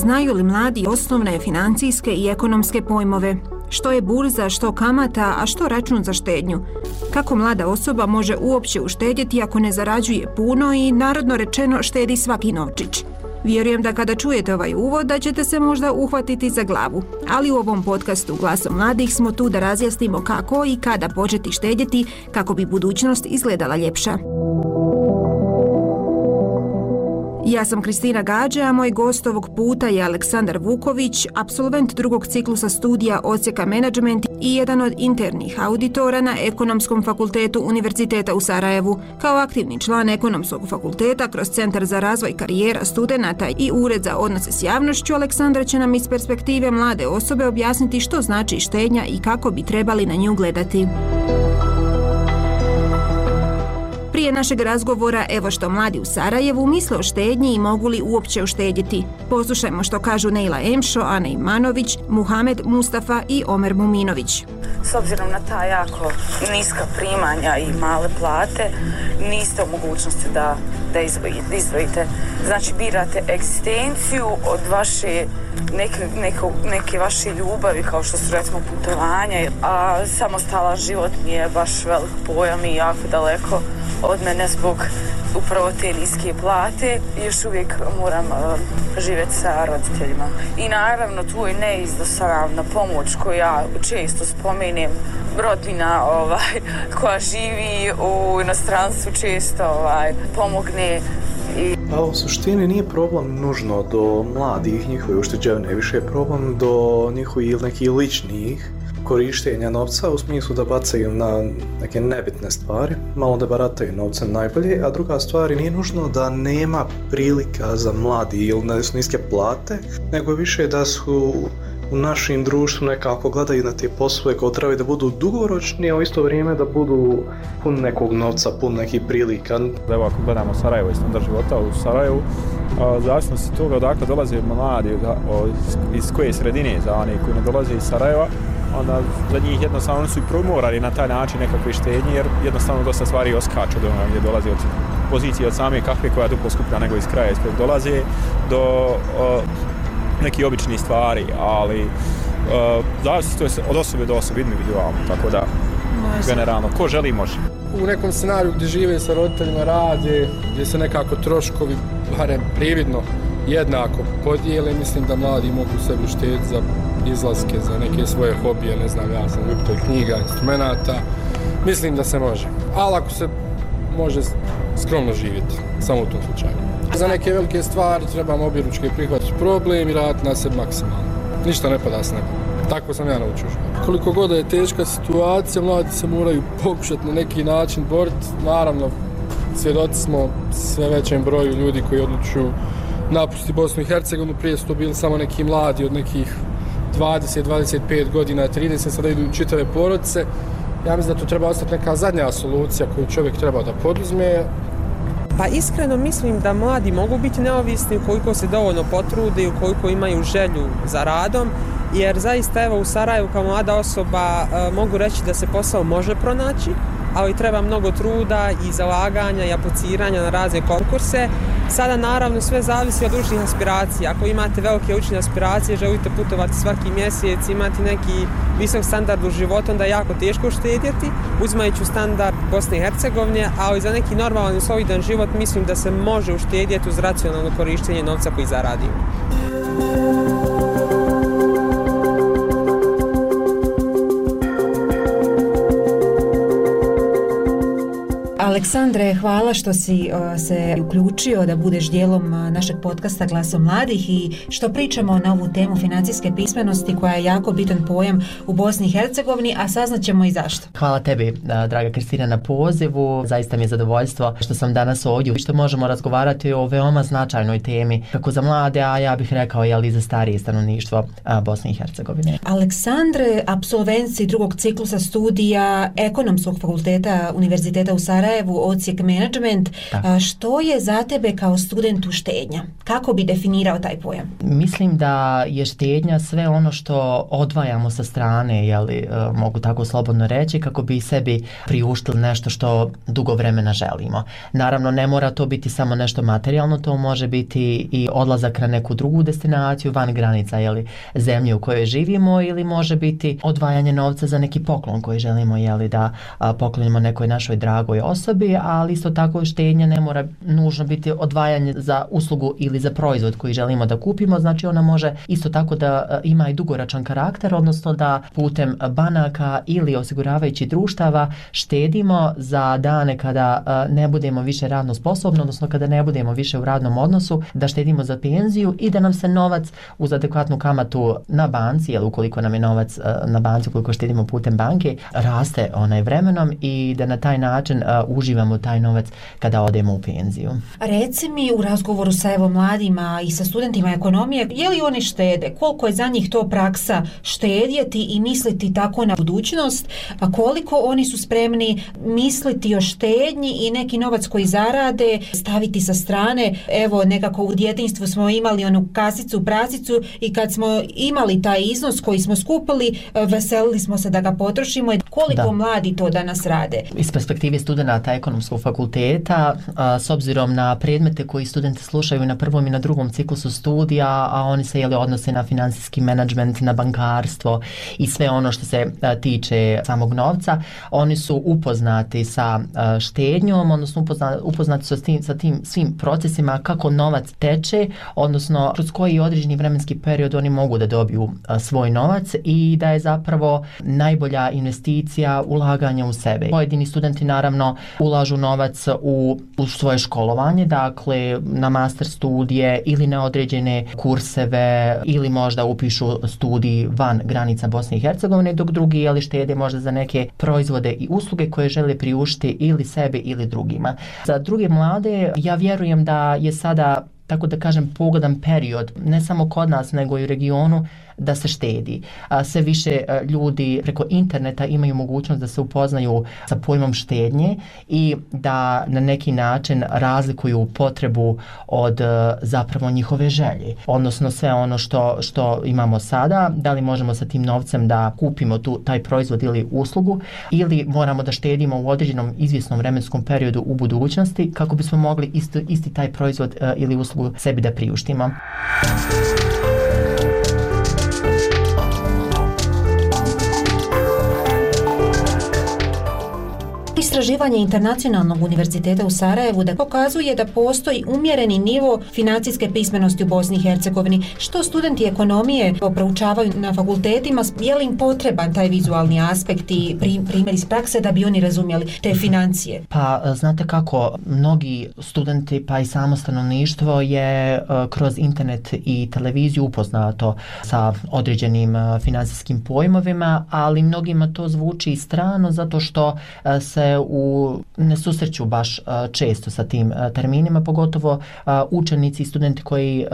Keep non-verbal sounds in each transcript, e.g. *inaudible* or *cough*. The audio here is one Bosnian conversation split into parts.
Znaju li mladi osnovne financijske i ekonomske pojmove? Što je burza, što kamata, a što račun za štednju? Kako mlada osoba može uopće uštedjeti ako ne zarađuje puno i narodno rečeno štedi svaki novčić? Vjerujem da kada čujete ovaj uvod da ćete se možda uhvatiti za glavu. Ali u ovom podcastu Glasom mladih smo tu da razjasnimo kako i kada početi štedjeti kako bi budućnost izgledala ljepša. Ja sam Kristina Gađa, a moj gost ovog puta je Aleksandar Vuković, absolvent drugog ciklusa studija Ocijeka Management i jedan od internih auditora na Ekonomskom fakultetu Univerziteta u Sarajevu. Kao aktivni član Ekonomskog fakulteta kroz Centar za razvoj karijera studenta i Ured za odnose s javnošću, Aleksandar će nam iz perspektive mlade osobe objasniti što znači štednja i kako bi trebali na nju gledati našeg razgovora, evo što mladi u Sarajevu misle o štednji i mogu li uopće uštedjeti. Poslušajmo što kažu Neila Emšo, Ana Imanović, Muhamed Mustafa i Omer Muminović. S obzirom na ta jako niska primanja i male plate, niste u mogućnosti da, da izvojite, izdvojite. Znači, birate eksistenciju od vaše neke, neke, neke vaše ljubavi kao što su recimo putovanja, a samostalan život mi je baš velik pojam i jako daleko od mene zbog upravo te niske plate. I još uvijek moram uh, živjeti sa roditeljima. I naravno tu je neizdosaravna pomoć koju ja često spomenem. Rodina ovaj, *laughs* koja živi u inostranstvu često ovaj, pomogne I... Pa u suštini nije problem nužno do mladih njihove ušteđevne, više je problem do njihovih nekih ličnih korištenja novca u smislu da bacaju na neke nebitne stvari, malo da barataju novcem najbolje, a druga stvar nije nužno da nema prilika za mladi ili da su niske plate, nego više da su u našim društvu nekako gledaju na te poslove kao trebaju da budu dugoročni, a u isto vrijeme da budu pun nekog novca, pun nekih prilika. Evo ako gledamo Sarajevo i standard života u Sarajevu, zavisno se toga odakle dolaze mladi, iz koje sredine za oni koji ne dolaze iz Sarajeva, onda za njih jednostavno su i promorali na taj način nekakve štednje, jer jednostavno dosta stvari oskaču do ono gdje dolaze od pozicije od same kakve koja je duplo skuplja nego iz kraja iz kojeg dolaze, do o, neki obični stvari, ali o, zavisi to je od osobe do osobe individualno, tako da generalno, ko želi može. U nekom scenariju gdje žive sa roditeljima rade, gdje se nekako troškovi, barem prividno, jednako podijele, mislim da mladi mogu sebi štediti za izlaske, za neke svoje hobije, ne znam, ja sam ljubitelj knjiga, instrumenta, mislim da se može. Ali ako se može skromno živjeti, samo u tom slučaju. Za neke velike stvari trebamo objeručke prihvatiti problem i raditi na sebi maksimalno. Ništa ne pada s neba. Tako sam ja naučio. Koliko god je teška situacija, mladi se moraju pokušati na neki način boriti. Naravno, svjedoci smo sve većem broju ljudi koji odlučuju napusti Bosnu i Hercegovinu, prije su to bili samo neki mladi od nekih 20, 25 godina, 30, sada idu čitave porodice. Ja mislim da to treba ostati neka zadnja solucija koju čovjek treba da poduzme. Pa iskreno mislim da mladi mogu biti neovisni ukoliko se dovoljno potrude i ukoliko imaju želju za radom, jer zaista evo u Sarajevu kao mlada osoba e, mogu reći da se posao može pronaći, ali treba mnogo truda i zalaganja i apliciranja na razne konkurse. Sada naravno sve zavisi od učnih aspiracija. Ako imate velike učne aspiracije, želite putovati svaki mjesec, imati neki visok standard u životu, onda je jako teško štedjeti, uzimajući standard Bosne i Hercegovine, ali za neki normalan i solidan život mislim da se može uštedjeti uz racionalno korištenje novca koji zaradimo. Aleksandre, hvala što si uh, se uključio da budeš dijelom uh, našeg podcasta Glasom mladih i što pričamo na ovu temu financijske pismenosti koja je jako bitan pojam u Bosni i Hercegovini, a saznaćemo i zašto. Hvala tebi, uh, draga Kristina, na pozivu. Zaista mi je zadovoljstvo što sam danas ovdje i što možemo razgovarati o veoma značajnoj temi, kako za mlade, a ja bih rekao i za starije stanovništvo uh, Bosne i Hercegovine. Aleksandre, absolvenci drugog ciklusa studija Ekonomskog fakulteta Univerziteta u Sarajevu, Sarajevu, ocijek management. Da. Što je za tebe kao studentu štednja? Kako bi definirao taj pojam? Mislim da je štednja sve ono što odvajamo sa strane, jeli, mogu tako slobodno reći, kako bi sebi priuštili nešto što dugo vremena želimo. Naravno, ne mora to biti samo nešto materijalno, to može biti i odlazak na neku drugu destinaciju van granica jeli, zemlje u kojoj živimo ili može biti odvajanje novca za neki poklon koji želimo jeli, da poklonimo nekoj našoj dragoj osobi, ali isto tako štenja ne mora nužno biti odvajanje za uslugu ili za proizvod koji želimo da kupimo, znači ona može isto tako da e, ima i dugoračan karakter, odnosno da putem banaka ili osiguravajući društava štedimo za dane kada e, ne budemo više radno sposobni, odnosno kada ne budemo više u radnom odnosu, da štedimo za penziju i da nam se novac uz adekvatnu kamatu na banci, jel ukoliko nam je novac e, na banci, ukoliko štedimo putem banke, raste onaj vremenom i da na taj način uh, uživamo taj novac kada odemo u penziju. Reci mi u razgovoru sa evo mladima i sa studentima ekonomije, je li oni štede? Koliko je za njih to praksa štedjeti i misliti tako na budućnost? A koliko oni su spremni misliti o štednji i neki novac koji zarade staviti sa strane? Evo, nekako u djetinstvu smo imali onu kasicu, prasicu i kad smo imali taj iznos koji smo skupili, veselili smo se da ga potrošimo. Koliko da. mladi to danas rade? Iz perspektive studenta ekonomskog fakulteta, a, s obzirom na predmete koji studenti slušaju na prvom i na drugom ciklusu studija, a oni se jeli, odnose na finansijski menadžment, na bankarstvo i sve ono što se a, tiče samog novca, oni su upoznati sa a, štednjom, odnosno upoznati, upoznati su sa tim, sa tim svim procesima kako novac teče, odnosno kroz koji određeni vremenski period oni mogu da dobiju a, svoj novac i da je zapravo najbolja investicija ulaganja u sebe. Pojedini studenti naravno ulažu novac u, u svoje školovanje, dakle na master studije ili na određene kurseve ili možda upišu studij van granica Bosne i Hercegovine, dok drugi jeli štede možda za neke proizvode i usluge koje žele priuštiti ili sebi ili drugima. Za druge mlade ja vjerujem da je sada tako da kažem pogodan period ne samo kod nas nego i u regionu da se štedi. A, sve više ljudi preko interneta imaju mogućnost da se upoznaju sa pojmom štednje i da na neki način razlikuju potrebu od zapravo njihove želje. Odnosno sve ono što, što imamo sada, da li možemo sa tim novcem da kupimo tu taj proizvod ili uslugu ili moramo da štedimo u određenom izvjesnom vremenskom periodu u budućnosti kako bismo mogli isti, isti taj proizvod ili uslugu sebi da priuštimo. Muzika Istraživanje Internacionalnog univerziteta u Sarajevu da pokazuje da postoji umjereni nivo financijske pismenosti u Bosni i Hercegovini. Što studenti ekonomije proučavaju na fakultetima, je li im potreban taj vizualni aspekt i primjer iz prakse da bi oni razumjeli te financije? Pa, e, znate kako, mnogi studenti pa i samo stanovništvo je e, kroz internet i televiziju upoznato sa određenim e, financijskim finansijskim pojmovima, ali mnogima to zvuči strano zato što se u, ne susreću baš često sa tim terminima, pogotovo učenici i studenti koji,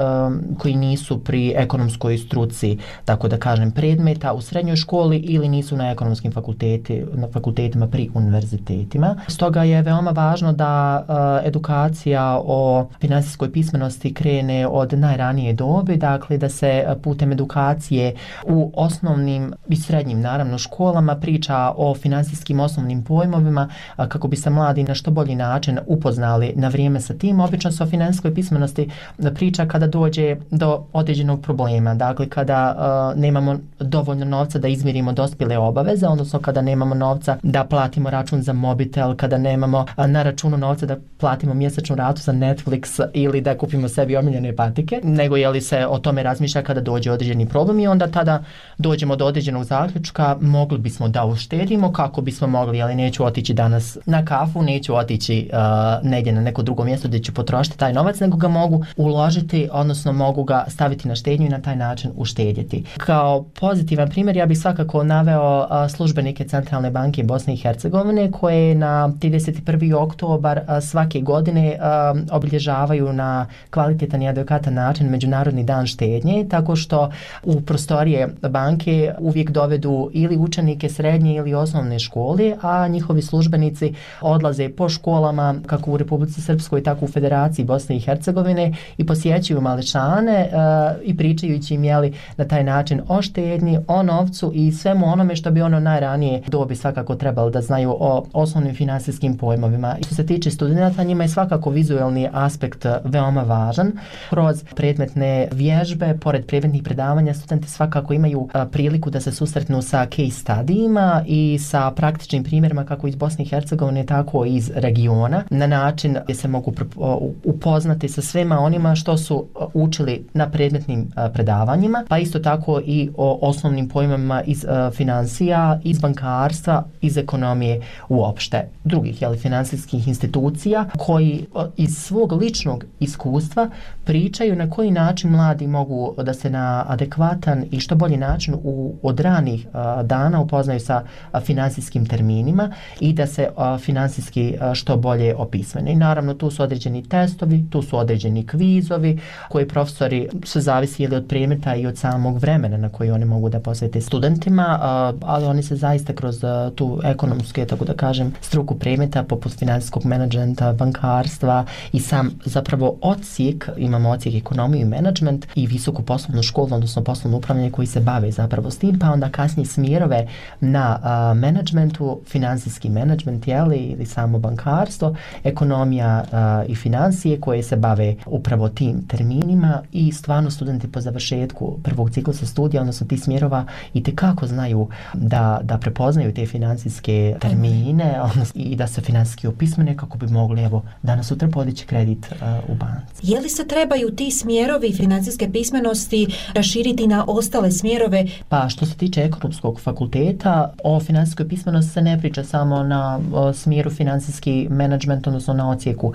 koji nisu pri ekonomskoj struci, tako da kažem, predmeta u srednjoj školi ili nisu na ekonomskim fakulteti, na fakultetima pri univerzitetima. Stoga je veoma važno da edukacija o finansijskoj pismenosti krene od najranije dobe, dakle da se putem edukacije u osnovnim i srednjim, naravno, školama priča o finansijskim osnovnim pojmovima, kako bi se mladi na što bolji način upoznali na vrijeme sa tim. Obično se o finansijskoj pismenosti e, priča kada dođe do određenog problema, dakle kada uh, nemamo dovoljno novca da izmirimo dospjele obaveze, odnosno kada nemamo novca da platimo račun za mobitel, kada nemamo uh, na računu novca da platimo mjesečnu ratu za Netflix ili da kupimo sebi omiljene patike, nego je li se o tome razmišlja kada dođe određeni problem i onda tada dođemo do određenog zaključka, mogli bismo da uštedimo kako bismo mogli, ali neću otići da danas na kafu, neću otići uh, negdje na neko drugo mjesto gdje ću potrošiti taj novac, nego ga mogu uložiti, odnosno mogu ga staviti na štednju i na taj način uštedjeti. Kao pozitivan primjer, ja bih svakako naveo uh, službenike Centralne banke Bosne i Hercegovine, koje na 31. oktobar uh, svake godine uh, obilježavaju na kvalitetan i adekatan način Međunarodni dan štednje, tako što u prostorije banke uvijek dovedu ili učenike srednje ili osnovne škole, a njihovi službenici službenici odlaze po školama kako u Republici Srpskoj tako u Federaciji Bosne i Hercegovine i posjećuju maličane uh, i pričajući im jeli na taj način o štednji, o novcu i svemu onome što bi ono najranije dobi svakako trebalo da znaju o osnovnim finansijskim pojmovima. I što se tiče studenta, njima je svakako vizualni aspekt veoma važan. Kroz predmetne vježbe, pored predmetnih predavanja, studenti svakako imaju e, priliku da se susretnu sa case studijima i sa praktičnim primjerima kako iz Bosne i Hercegovine, tako i iz regiona, na način gdje se mogu upoznati sa svema onima što su učili na predmetnim predavanjima, pa isto tako i o osnovnim pojmama iz financija, iz bankarstva, iz ekonomije uopšte. Drugih jeli, finansijskih institucija koji iz svog ličnog iskustva pričaju na koji način mladi mogu da se na adekvatan i što bolji način u, od ranih dana upoznaju sa finansijskim terminima i da se finansijski što bolje opismene. I naravno tu su određeni testovi, tu su određeni kvizovi koji profesori su zavisi ili od predmeta i od samog vremena na koji oni mogu da posvete studentima, ali oni se zaista kroz tu ekonomsku, tako da kažem, struku predmeta poput finansijskog menadžmenta, bankarstva i sam zapravo ocijek, imamo ocijek ekonomiju i menadžment i visoku poslovnu školu, odnosno poslovno upravljanje koji se bave zapravo s tim, pa onda kasnije smjerove na menadžmentu, finansijski menadžment, jeli, ili samo bankarstvo, ekonomija uh, i financije koje se bave upravo tim terminima i stvarno studenti po završetku prvog ciklusa studija, odnosno ti smjerova i te kako znaju da, da prepoznaju te finansijske termine odnosno, i da se finansijski opismene kako bi mogli evo danas sutra podići kredit uh, u banci. Je li se trebaju ti smjerovi finansijske pismenosti raširiti na ostale smjerove? Pa što se tiče ekonomskog fakulteta, o finansijskoj pismenosti se ne priča samo na o, smjeru finansijski menadžment, odnosno na ocijeku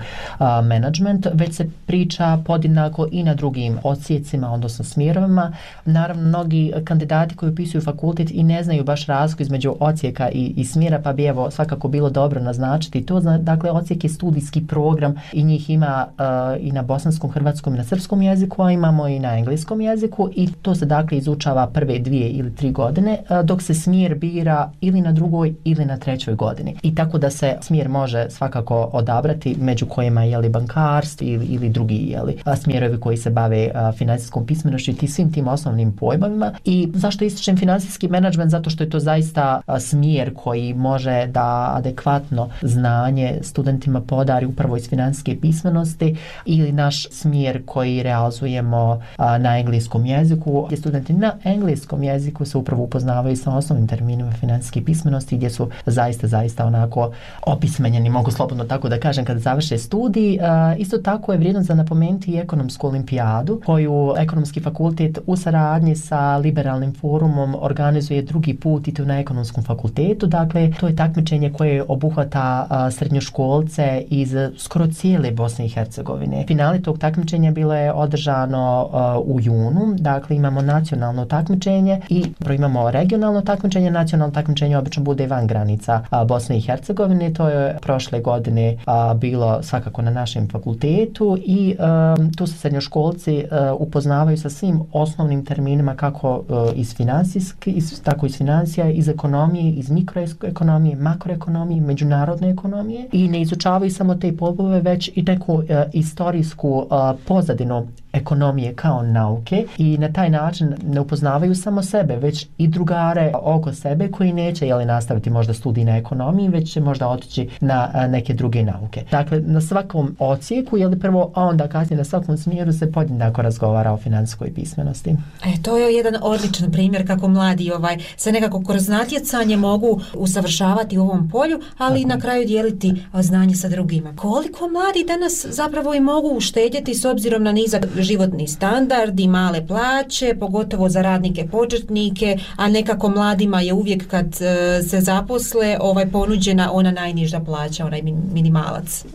menadžment, već se priča podjednako i na drugim ocijecima, odnosno smjerovima. Naravno, mnogi kandidati koji upisuju fakultet i ne znaju baš razliku između ocijeka i, i smjera, pa bi evo svakako bilo dobro naznačiti to. Dakle, ocijek je studijski program i njih ima uh, i na bosanskom, hrvatskom i na srpskom jeziku, a imamo i na engleskom jeziku i to se dakle izučava prve dvije ili tri godine, uh, dok se smjer bira ili na drugoj ili na trećoj godini. I tako da se smjer može svakako odabrati među kojima je li bankarstvo ili, ili drugi je li smjerovi koji se bave finansijskom pismenošću i svim tim osnovnim pojmovima. I zašto ističem finansijski menadžment? Zato što je to zaista smjer koji može da adekvatno znanje studentima podari upravo iz finansijske pismenosti ili naš smjer koji realizujemo a, na engleskom jeziku gdje studenti na engleskom jeziku se upravo upoznavaju sa osnovnim terminima finansijske pismenosti gdje su zaista, zaista onako opismenjeni, mogu slobodno tako da kažem kada završe studij. E, isto tako je vrijedno za napomenuti i ekonomsku olimpijadu koju ekonomski fakultet u saradnji sa liberalnim forumom organizuje drugi put i to na ekonomskom fakultetu. Dakle, to je takmičenje koje obuhvata e, srednjoškolce iz skoro cijele Bosne i Hercegovine. Finale tog takmičenja bilo je održano uh, u junu, dakle imamo nacionalno takmičenje i imamo regionalno takmičenje, nacionalno takmičenje obično bude van granica uh, Bosne i Hercegovine, to je prošle godine a, bilo svakako na našem fakultetu i a, tu se srednjoškolci a, upoznavaju sa svim osnovnim terminima kako a, iz finansijske, iz, tako iz financija, iz ekonomije, iz mikroekonomije, makroekonomije, međunarodne ekonomije i ne izučavaju samo te popove, već i neku a, istorijsku a, pozadinu ekonomije kao nauke i na taj način ne upoznavaju samo sebe, već i drugare oko sebe koji neće jeli, nastaviti možda studij na ekonomiji, već će možda otići na a, neke druge nauke. Dakle, na svakom ocijeku, jeli prvo, a onda kasnije na svakom smjeru se podjednako razgovara o finansijskoj pismenosti. E, to je jedan odličan primjer kako mladi ovaj se nekako kroz natjecanje mogu usavršavati u ovom polju, ali i na kraju dijeliti znanje sa drugima. Koliko mladi danas zapravo i mogu uštedjeti s obzirom na nizak životni standard i male plaće, pogotovo za radnike početnike, a nekako mladima je uvijek kad e, se zaposle ovaj ponuđena ona najniža plaća, onaj minimalac. *laughs*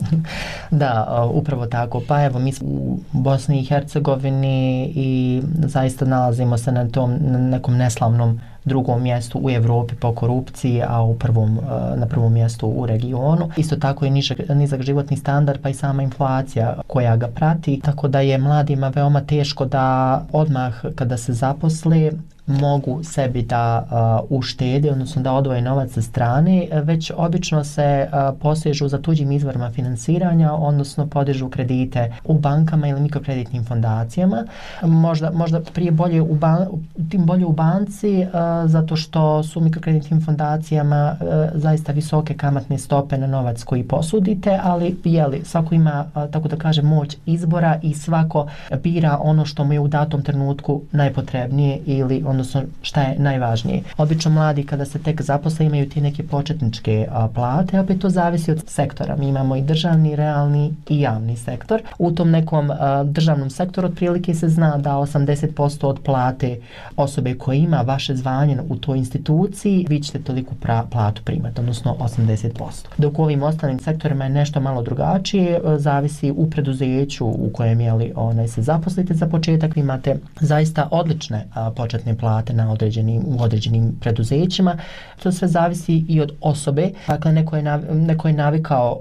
Da, upravo tako. Pa evo, mi smo u Bosni i Hercegovini i zaista nalazimo se na tom na nekom neslavnom drugom mjestu u Evropi po korupciji, a u prvom, e, na prvom mjestu u regionu. Isto tako je nižak, nizak životni standard pa i sama inflacija koja ga prati, tako da je mladima veoma teško da odmah kada se zaposle mogu sebi da uh, uštede, odnosno da odvoje novac sa strane, već obično se uh, posežu za tuđim izvorima finansiranja, odnosno podižu kredite u bankama ili mikrokreditnim fondacijama. Možda, možda prije bolje u, ban, tim bolje u banci, uh, zato što su mikrokreditnim fondacijama uh, zaista visoke kamatne stope na novac koji posudite, ali jeli, svako ima, uh, tako da kaže, moć izbora i svako bira ono što mu je u datom trenutku najpotrebnije ili ono odnosno šta je najvažnije. Obično mladi kada se tek zaposle imaju ti neke početničke a, plate, opet to zavisi od sektora. Mi imamo i državni, realni i javni sektor. U tom nekom a, državnom sektoru otprilike se zna da 80% od plate osobe koje ima vaše zvanje u toj instituciji, vi ćete toliko pra, platu primati, odnosno 80%. Dok u ovim ostalim sektorima je nešto malo drugačije, a, zavisi u preduzeću u kojem jeli, onaj, se zaposlite za početak, vi imate zaista odlične a, početne plate plate na određenim, u određenim preduzećima. To sve zavisi i od osobe. Dakle, neko je, nav, neko je navikao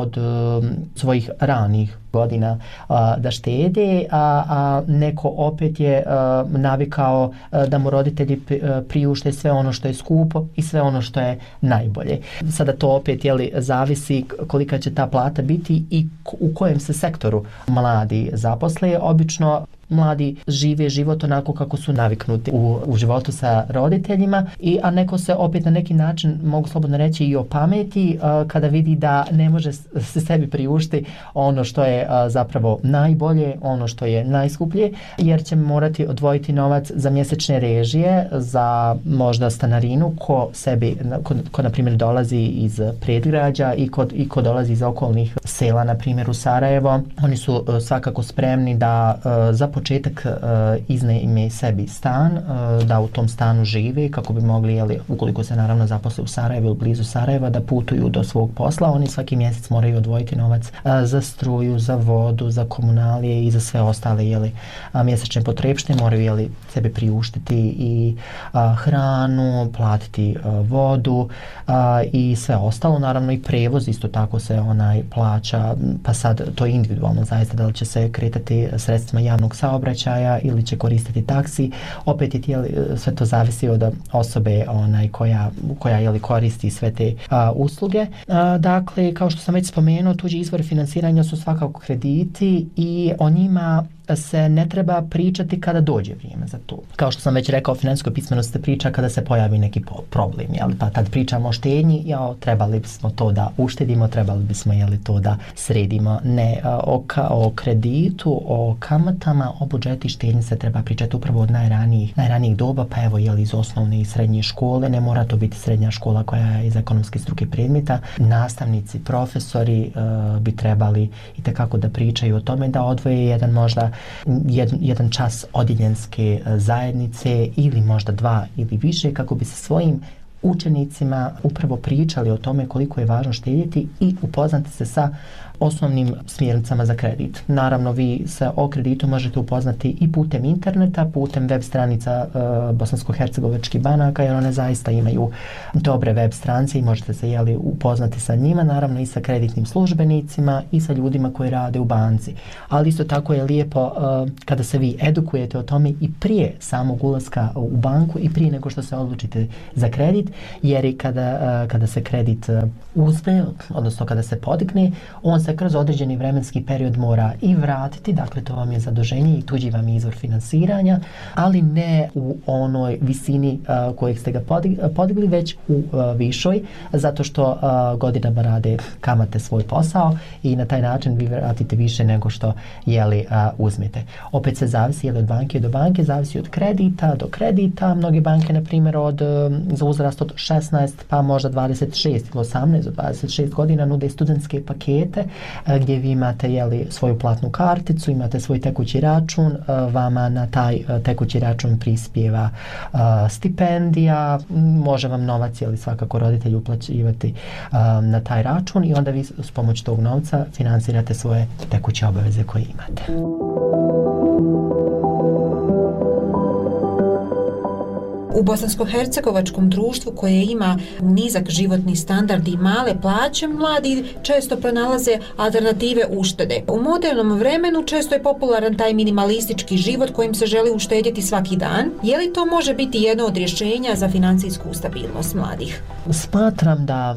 od um, svojih ranih godina a, da štede, a, a neko opet je a, navikao a, da mu roditelji priušte sve ono što je skupo i sve ono što je najbolje. Sada to opet jeli, zavisi kolika će ta plata biti i u kojem se sektoru mladi zaposle. Obično mladi žive život onako kako su naviknuti u, u životu sa roditeljima i a neko se opet na neki način mogu slobodno reći i opameti uh, kada vidi da ne može se sebi priušti ono što je uh, zapravo najbolje ono što je najskuplje jer će morati odvojiti novac za mjesečne režije za možda stanarinu ko sebi ko, ko na primjer dolazi iz predgrađa i ko, i ko dolazi iz okolnih sela na primjer u Sarajevo. Oni su uh, svakako spremni da uh, za početak uh, iznajme sebi stan, uh, da u tom stanu žive kako bi mogli, jeli, ukoliko se naravno zaposle u Sarajevu ili blizu Sarajeva, da putuju do svog posla. Oni svaki mjesec moraju odvojiti novac uh, za struju, za vodu, za komunalije i za sve ostale jeli, uh, mjesečne potrebšte. Moraju jeli, sebe priuštiti i uh, hranu, platiti uh, vodu uh, i sve ostalo. Naravno i prevoz isto tako se onaj plaća, pa sad to je individualno zaista da li će se kretati sredstvima javnog saobraćaja ili će koristiti taksi. Opet je tijeli, e, sve to zavisi od osobe onaj koja, koja je li koristi sve te a, usluge. A, dakle, kao što sam već spomenuo, tuđi izvor finansiranja su svakako krediti i o njima se ne treba pričati kada dođe vrijeme za to. Kao što sam već rekao, finansijskoj pismenosti se priča kada se pojavi neki problem, jel? pa tad pričamo o štenji, jao, trebali bismo to da uštedimo, trebali bismo jeli, to da sredimo. Ne, o, ka, o kreditu, o kamatama, o budžeti štenji se treba pričati upravo od najranijih, najranijih doba, pa evo jeli, iz osnovne i srednje škole, ne mora to biti srednja škola koja je iz ekonomske struke predmeta, nastavnici, profesori uh, bi trebali i kako da pričaju o tome da odvoje jedan možda jed, jedan čas odjeljenske e, zajednice ili možda dva ili više kako bi se svojim učenicima upravo pričali o tome koliko je važno štedjeti i upoznati se sa osnovnim smjernicama za kredit. Naravno, vi se o kreditu možete upoznati i putem interneta, putem web stranica e, bosansko-hercegovačkih banaka, jer one zaista imaju dobre web stranice i možete se jeli, upoznati sa njima, naravno i sa kreditnim službenicima i sa ljudima koji rade u banci. Ali isto tako je lijepo e, kada se vi edukujete o tome i prije samog ulaska u banku i prije nego što se odlučite za kredit, jer i kada, e, kada se kredit e, uzme, odnosno kada se podigne, on se kroz određeni vremenski period mora i vratiti, dakle to vam je zaduženje i tuđi vam je izvor finansiranja, ali ne u onoj visini uh, kojeg ste ga podigli, već u uh, višoj, zato što uh, godinama rade kamate svoj posao i na taj način vi vratite više nego što jeli uh, uzmete. Opet se zavisi jeli od banke do banke, zavisi od kredita do kredita, mnoge banke na primjer od, za uzrast od 16 pa možda 26 ili 18 do 26 godina nude studentske pakete E, gdje vi imate jeli, svoju platnu karticu, imate svoj tekući račun, e, vama na taj e, tekući račun prispjeva stipendija, može vam novac jeli, svakako roditelji uplaćivati na taj račun i onda vi s pomoć tog novca finansirate svoje tekuće obaveze koje imate. U bosansko-hercegovačkom društvu koje ima nizak životni standard i male plaće, mladi često pronalaze alternative uštede. U modernom vremenu često je popularan taj minimalistički život kojim se želi uštedjeti svaki dan. Je li to može biti jedno od rješenja za financijsku stabilnost mladih? Smatram da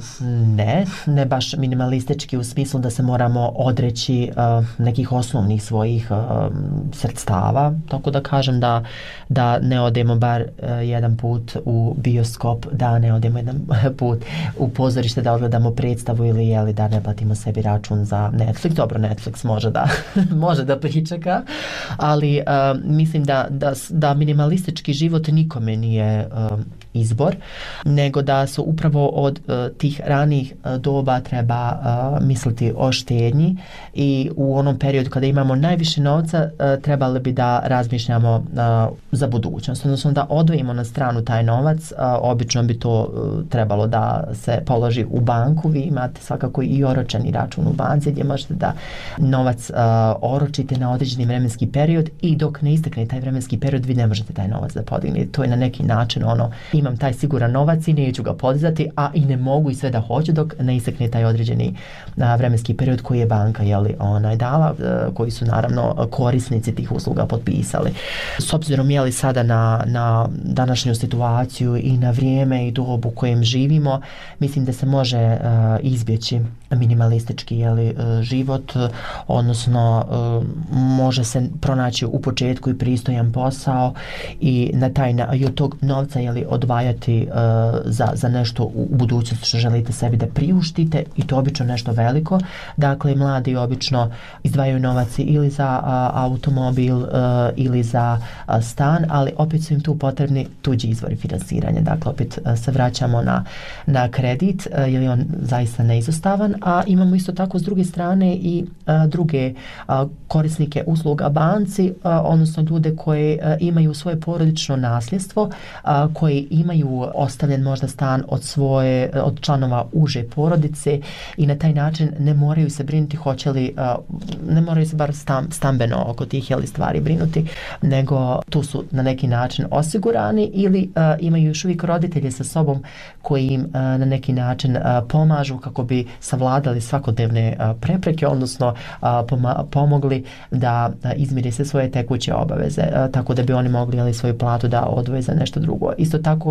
ne, ne baš minimalistički u smislu da se moramo odreći uh, nekih osnovnih svojih uh, sredstava, tako da kažem da, da ne odemo bar uh, jedan put u bioskop, da ne odemo jedan *laughs* put u pozorište da odgledamo predstavu ili jeli da ne platimo sebi račun za Netflix. Dobro, Netflix može da *laughs* može da pričeka, ali uh, mislim da, da, da minimalistički život nikome nije uh, izbor, nego da su upravo od uh, tih ranih e, doba treba uh, misliti o štednji i u onom periodu kada imamo najviše novca uh, trebali bi da razmišljamo uh, za budućnost, odnosno da odvojimo na stranu taj novac, uh, obično bi to uh, trebalo da se položi u banku, vi imate svakako i oročeni račun u banci gdje možete da novac uh, oročite na određeni vremenski period i dok ne istekne taj vremenski period vi ne možete taj novac da podignete. To je na neki način ono imam taj siguran novac i neću ga podizati, a i ne mogu i sve da hoću dok ne isekne taj određeni a, vremenski period koji je banka jeli, onaj, dala, a, koji su naravno korisnici tih usluga potpisali. S obzirom je li sada na, na današnju situaciju i na vrijeme i dobu u kojem živimo, mislim da se može a, izbjeći minimalistički jeli, život, odnosno može se pronaći u početku i pristojan posao i na taj na, i od tog novca jeli, odvajati uh, za, za nešto u budućnosti što želite sebi da priuštite i to obično nešto veliko. Dakle, mladi obično izdvajaju novac ili za uh, automobil uh, ili za uh, stan, ali opet su im tu potrebni tuđi izvori finansiranja. Dakle, opet uh, se vraćamo na, na kredit, uh, jer je on zaista neizostavan, a imamo isto tako s druge strane i uh, druge uh, korisnike usluga banci, uh, odnosno ljude koje uh, imaju svoje porodično nasljedstvo, a, koji imaju ostavljen možda stan od svoje od članova uže porodice i na taj način ne moraju se brinuti hoće li ne moraju se bar stam, stambeno oko tih jeli stvari brinuti nego tu su na neki način osigurani ili imaju još uvijek roditelje sa sobom koji im na neki način pomažu kako bi savladali svakodnevne prepreke odnosno pomogli da izmire se svoje tekuće obaveze tako da bi oni mogli ali svoju platu da odvoje za nešto drugo. Isto tako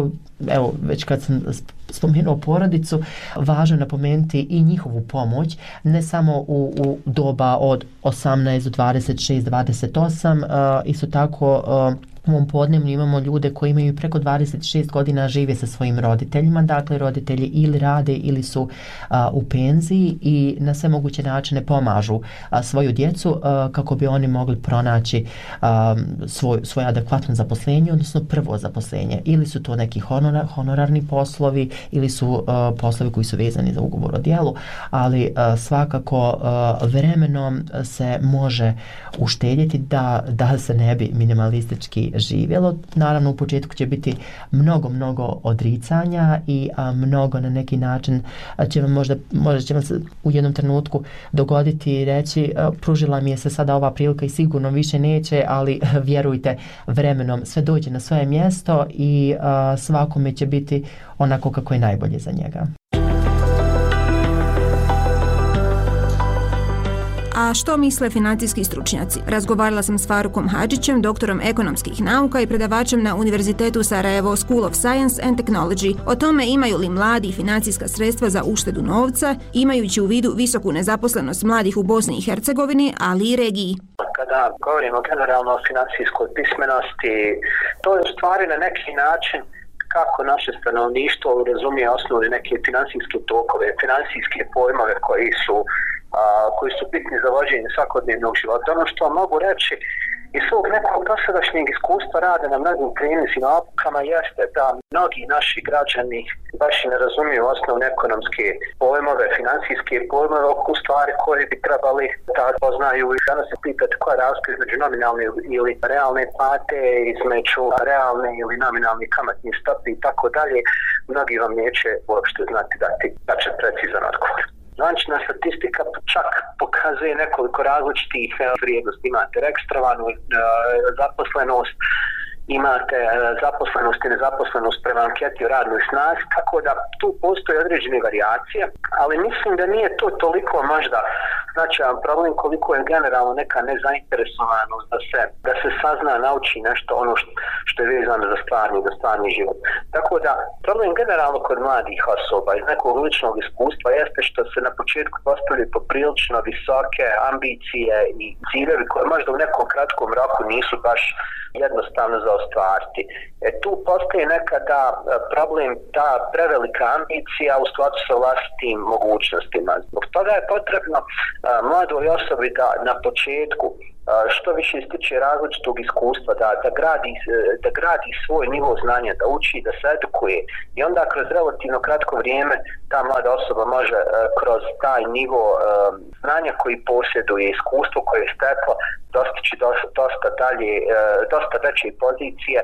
evo već kad sam spomenuo porodicu, važno je napomenuti i njihovu pomoć, ne samo u, u doba od 18 do 26, 28, uh, isto tako uh, u ovom podnevnju imamo ljude koji imaju preko 26 godina žive sa svojim roditeljima, dakle roditelji ili rade ili su a, u penziji i na sve moguće načine pomažu a, svoju djecu a, kako bi oni mogli pronaći a, svoj, svoje adekvatno zaposlenje, odnosno prvo zaposlenje. Ili su to neki honorar, honorarni poslovi ili su a, poslovi koji su vezani za ugovor o dijelu, ali a, svakako a, vremenom se može uštedjeti da, da se ne bi minimalistički živjelo. Naravno, u početku će biti mnogo, mnogo odricanja i a, mnogo na neki način a, će vam možda, možda će vam se u jednom trenutku dogoditi i reći a, pružila mi je se sada ova prilika i sigurno više neće, ali a, *laughs* vjerujte, vremenom sve dođe na svoje mjesto i a, svakome će biti onako kako je najbolje za njega. A što misle financijski stručnjaci? Razgovarala sam s Farukom Hadžićem, doktorom ekonomskih nauka i predavačem na Univerzitetu Sarajevo School of Science and Technology. O tome imaju li mladi financijska sredstva za uštedu novca, imajući u vidu visoku nezaposlenost mladih u Bosni i Hercegovini, ali i regiji. Kada govorimo generalno o financijskoj pismenosti, to je u stvari na neki način kako naše stanovništvo razumije osnovne neke financijske tokove, finansijske pojmove koji su a, koji su bitni za vođenje svakodnevnog života. Ono što mogu reći iz svog nekog dosadašnjeg iskustva rada na mnogim klinicima opukama jeste da mnogi naši građani baš ne razumiju osnovne ekonomske pojmove, finansijske pojmove oko stvari koje bi trebali da poznaju i danas se pitati koja je razlika između nominalne ili realne plate, između realne ili nominalne kamatne stope i tako dalje. Mnogi vam neće uopšte znati dati tačan precizan odgovor. Zvančna statistika čak pokazuje nekoliko različitih vrijednosti. Imate rekstravanu e, zaposlenost, imate e, zaposlenost i nezaposlenost prema anketi o radnoj snazi, tako da tu postoje određene variacije, ali mislim da nije to toliko možda značajan problem koliko je generalno neka nezainteresovanost da se, da se sazna, nauči nešto ono što, što je vezano za stvarni, za stvarni život. Tako da problem generalno kod mladih osoba iz nekog ličnog iskustva jeste što se na početku postavljaju poprilično visoke ambicije i ciljevi koje možda u nekom kratkom roku nisu baš jednostavno za ostvariti. E, tu postoji nekada e, problem ta prevelika ambicija u skladu sa vlastitim mogućnostima. Zbog toga je potrebno e, mladoj osobi da na početku što više stiče različitog iskustva, da, da, gradi, e, da gradi svoj nivo znanja, da uči, da se edukuje i onda kroz relativno kratko vrijeme ta mlada osoba može e, kroz taj nivo e, znanja koji posjeduje, iskustvo koje je steklo, dostići dosta, dosta dalje, dosta veće pozicije.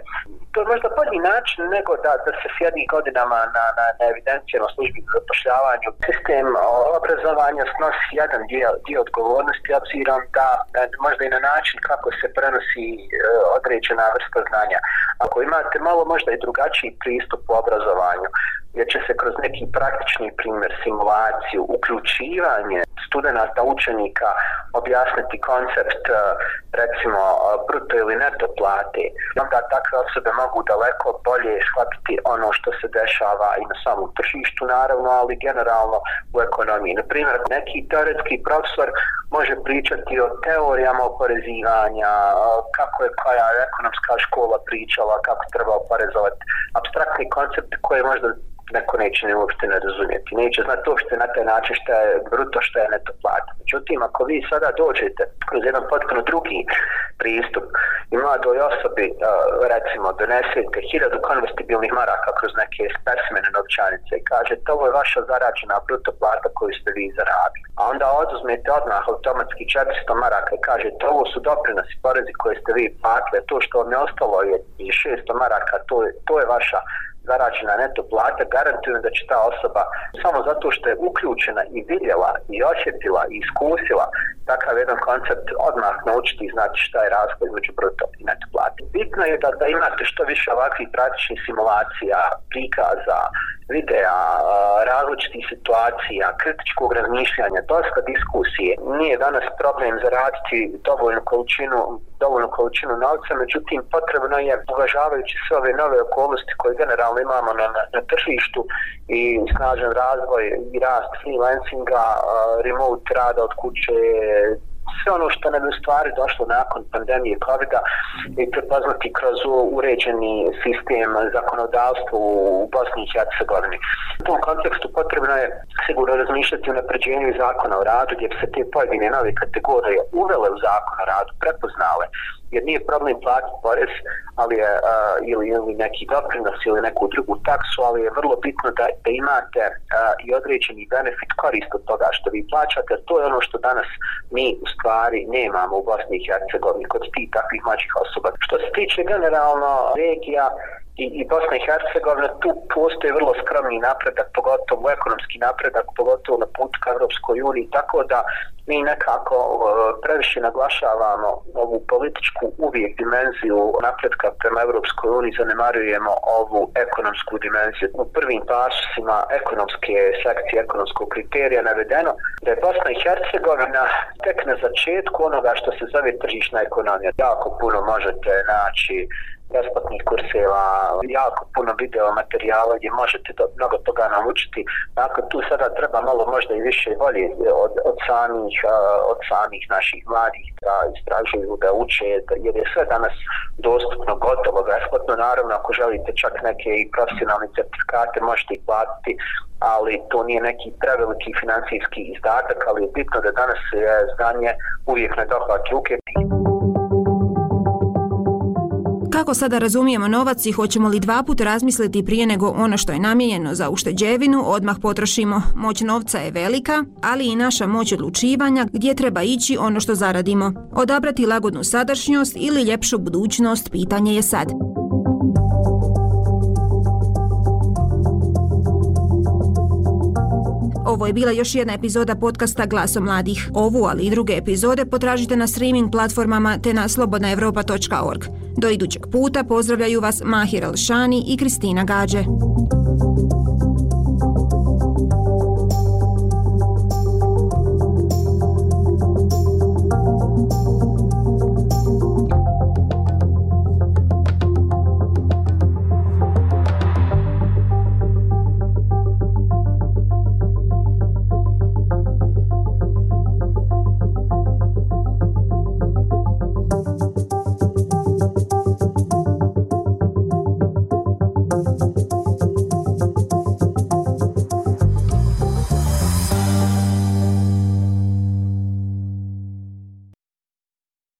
To je možda bolji način nego da, da se sjedi godinama na, na, na evidencijama službi za zapošljavanju. Sistem obrazovanja snosi jedan dio, dio odgovornosti, obzirom da e, možda i na način kako se prenosi e, određena vrsta znanja. Ako imate malo možda i drugačiji pristup u obrazovanju, jer će se kroz neki praktični primjer, simulaciju, uključivanje studenta, učenika, objasniti koncept e, recimo bruto ili neto plate, onda takve osobe mogu daleko bolje shvatiti ono što se dešava i na samom tržištu naravno, ali generalno u ekonomiji. Naprimjer, neki teoretski profesor može pričati o teorijama oporezivanja, kako je koja ekonomska škola pričala, kako treba oporezovati abstraktni koncept koje možda neko neće ne uopšte ne razumijeti. Neće znati uopšte na taj način što je bruto, što je neto plata. Međutim, ako vi sada dođete kroz jedan potpuno drugi pristup i mladoj osobi, recimo, donesete hiljadu konvertibilnih maraka kroz neke specimene novčanice i kažete ovo je vaša zarađena bruto plata koju ste vi zaradili. A onda oduzmete odmah automatski 400 maraka i kažete ovo su doprinosi porezi koje ste vi platili, to što vam je ostalo je 600 maraka, to je, to je vaša zarađena neto plata, garantujem da će ta osoba samo zato što je uključena i vidjela i osjetila i iskusila takav jedan koncept odmah naučiti i znati šta je razvoj među bruto i neto plate. Bitno je da, da imate što više ovakvih praktičnih simulacija, prikaza, videa, različitih situacija, kritičkog razmišljanja, dosta diskusije. Nije danas problem zaraditi dovoljnu količinu, dovoljnu količinu novca, međutim potrebno je, uvažavajući sve ove nove okolnosti koje generalno imamo na, na, na tržištu i snažan razvoj i rast freelancinga, remote rada od kuće, sve ono što nam je u stvari došlo nakon pandemije covid i prepoznati kroz uređeni sistem zakonodavstva u Bosni i Hercegovini. U tom kontekstu potrebno je sigurno razmišljati o napređenju zakona o radu gdje se te pojedine nove kategorije uvele u zakon o radu, prepoznale jer nije problem platiti porez ali je, uh, ili, ili neki doprinos ili neku drugu taksu, ali je vrlo bitno da, da imate uh, i određeni benefit korist od toga što vi plaćate, to je ono što danas mi u stvari nemamo u Bosni i Hercegovini kod tih takvih mlađih osoba. Što se tiče generalno regija, i, i Bosna i Hercegovina, tu postoji vrlo skromni napredak, pogotovo ekonomski napredak, pogotovo na putu ka Evropskoj uniji, tako da mi nekako previše naglašavamo ovu političku uvijek dimenziju napretka prema Evropskoj uniji, zanemarujemo ovu ekonomsku dimenziju. U prvim pasima ekonomske sekcije, ekonomskog kriterija navedeno da je Bosna i Hercegovina tek na začetku onoga što se zove tržišna ekonomija. Jako puno možete naći besplatnih kurseva, jako puno video materijala gdje možete do, mnogo toga naučiti. Dakle, tu sada treba malo možda i više volje od, od, samih, od samih naših mladih da istražuju, da uče, da, jer je sve danas dostupno, gotovo, besplatno. Naravno, ako želite čak neke i profesionalne certifikate, možete ih platiti, ali to nije neki preveliki financijski izdatak, ali je bitno da danas je znanje uvijek na dohvat ruke. Kako sada razumijemo novac i hoćemo li dva put razmisliti prije nego ono što je namijenjeno za ušteđevinu odmah potrošimo? Moć novca je velika, ali i naša moć odlučivanja gdje treba ići ono što zaradimo. Odabrati lagodnu sadašnjost ili ljepšu budućnost, pitanje je sad. Ovo je bila još jedna epizoda podcasta Glaso mladih. Ovu, ali i druge epizode potražite na streaming platformama te na slobodnaevropa.org. Do idućeg puta pozdravljaju vas Mahir Alšani i Kristina Gađe.